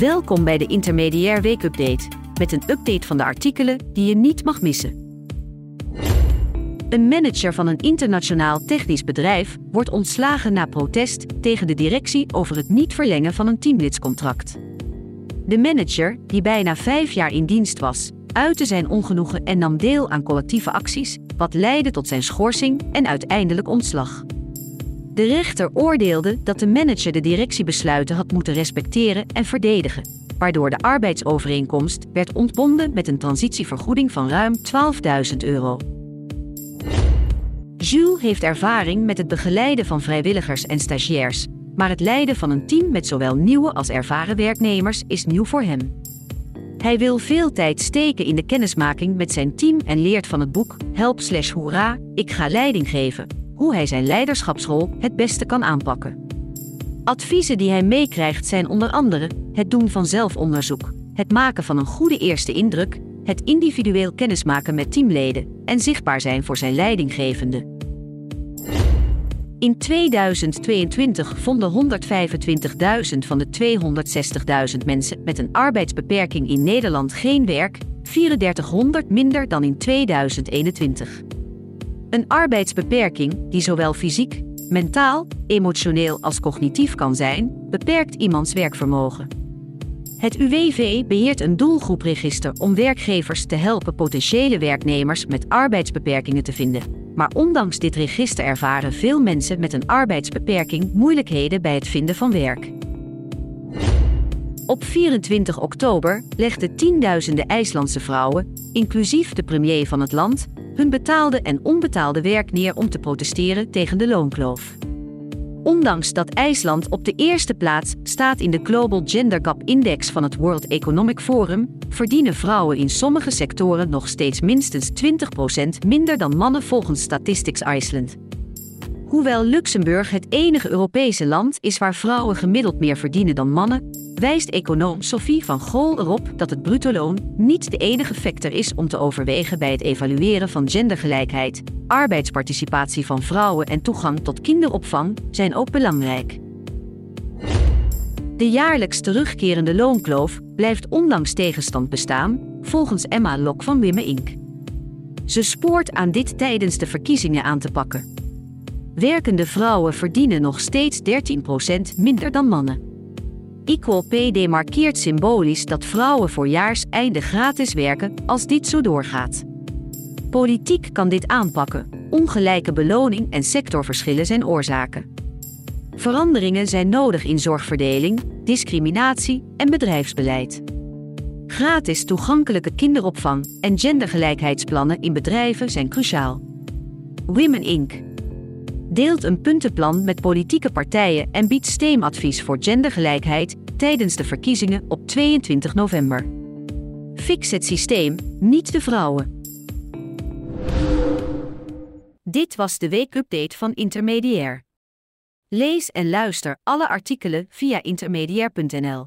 Welkom bij de Intermediair Weekupdate met een update van de artikelen die je niet mag missen. Een manager van een internationaal technisch bedrijf wordt ontslagen na protest tegen de directie over het niet verlengen van een teamlidscontract. De manager, die bijna vijf jaar in dienst was, uitte zijn ongenoegen en nam deel aan collectieve acties, wat leidde tot zijn schorsing en uiteindelijk ontslag. De rechter oordeelde dat de manager de directiebesluiten had moeten respecteren en verdedigen, waardoor de arbeidsovereenkomst werd ontbonden met een transitievergoeding van ruim 12.000 euro. Jules heeft ervaring met het begeleiden van vrijwilligers en stagiairs, maar het leiden van een team met zowel nieuwe als ervaren werknemers is nieuw voor hem. Hij wil veel tijd steken in de kennismaking met zijn team en leert van het boek Help slash Hoera, ik ga leiding geven, hoe hij zijn leiderschapsrol het beste kan aanpakken. Adviezen die hij meekrijgt zijn onder andere het doen van zelfonderzoek, het maken van een goede eerste indruk, het individueel kennismaken met teamleden en zichtbaar zijn voor zijn leidinggevende. In 2022 vonden 125.000 van de 260.000 mensen met een arbeidsbeperking in Nederland geen werk, 3400 minder dan in 2021. Een arbeidsbeperking, die zowel fysiek, mentaal, emotioneel als cognitief kan zijn, beperkt iemands werkvermogen. Het UWV beheert een doelgroepregister om werkgevers te helpen potentiële werknemers met arbeidsbeperkingen te vinden. Maar ondanks dit register ervaren veel mensen met een arbeidsbeperking moeilijkheden bij het vinden van werk. Op 24 oktober legden tienduizenden IJslandse vrouwen, inclusief de premier van het land, hun betaalde en onbetaalde werk neer om te protesteren tegen de loonkloof. Ondanks dat IJsland op de eerste plaats staat in de Global Gender Gap Index van het World Economic Forum, verdienen vrouwen in sommige sectoren nog steeds minstens 20% minder dan mannen volgens Statistics Iceland. Hoewel Luxemburg het enige Europese land is waar vrouwen gemiddeld meer verdienen dan mannen, wijst econoom Sophie van Gool erop dat het bruto loon niet de enige factor is om te overwegen bij het evalueren van gendergelijkheid. Arbeidsparticipatie van vrouwen en toegang tot kinderopvang zijn ook belangrijk. De jaarlijks terugkerende loonkloof blijft ondanks tegenstand bestaan, volgens Emma Lok van Wimme Inc. Ze spoort aan dit tijdens de verkiezingen aan te pakken. Werkende vrouwen verdienen nog steeds 13% minder dan mannen. Equal Pay demarkeert symbolisch dat vrouwen voor jaarseinde gratis werken als dit zo doorgaat. Politiek kan dit aanpakken. Ongelijke beloning en sectorverschillen zijn oorzaken. Veranderingen zijn nodig in zorgverdeling, discriminatie en bedrijfsbeleid. Gratis toegankelijke kinderopvang en gendergelijkheidsplannen in bedrijven zijn cruciaal. Women Inc deelt een puntenplan met politieke partijen en biedt steemadvies voor gendergelijkheid tijdens de verkiezingen op 22 november. Fix het systeem, niet de vrouwen. Dit was de weekupdate van Intermediair. Lees en luister alle artikelen via intermediair.nl.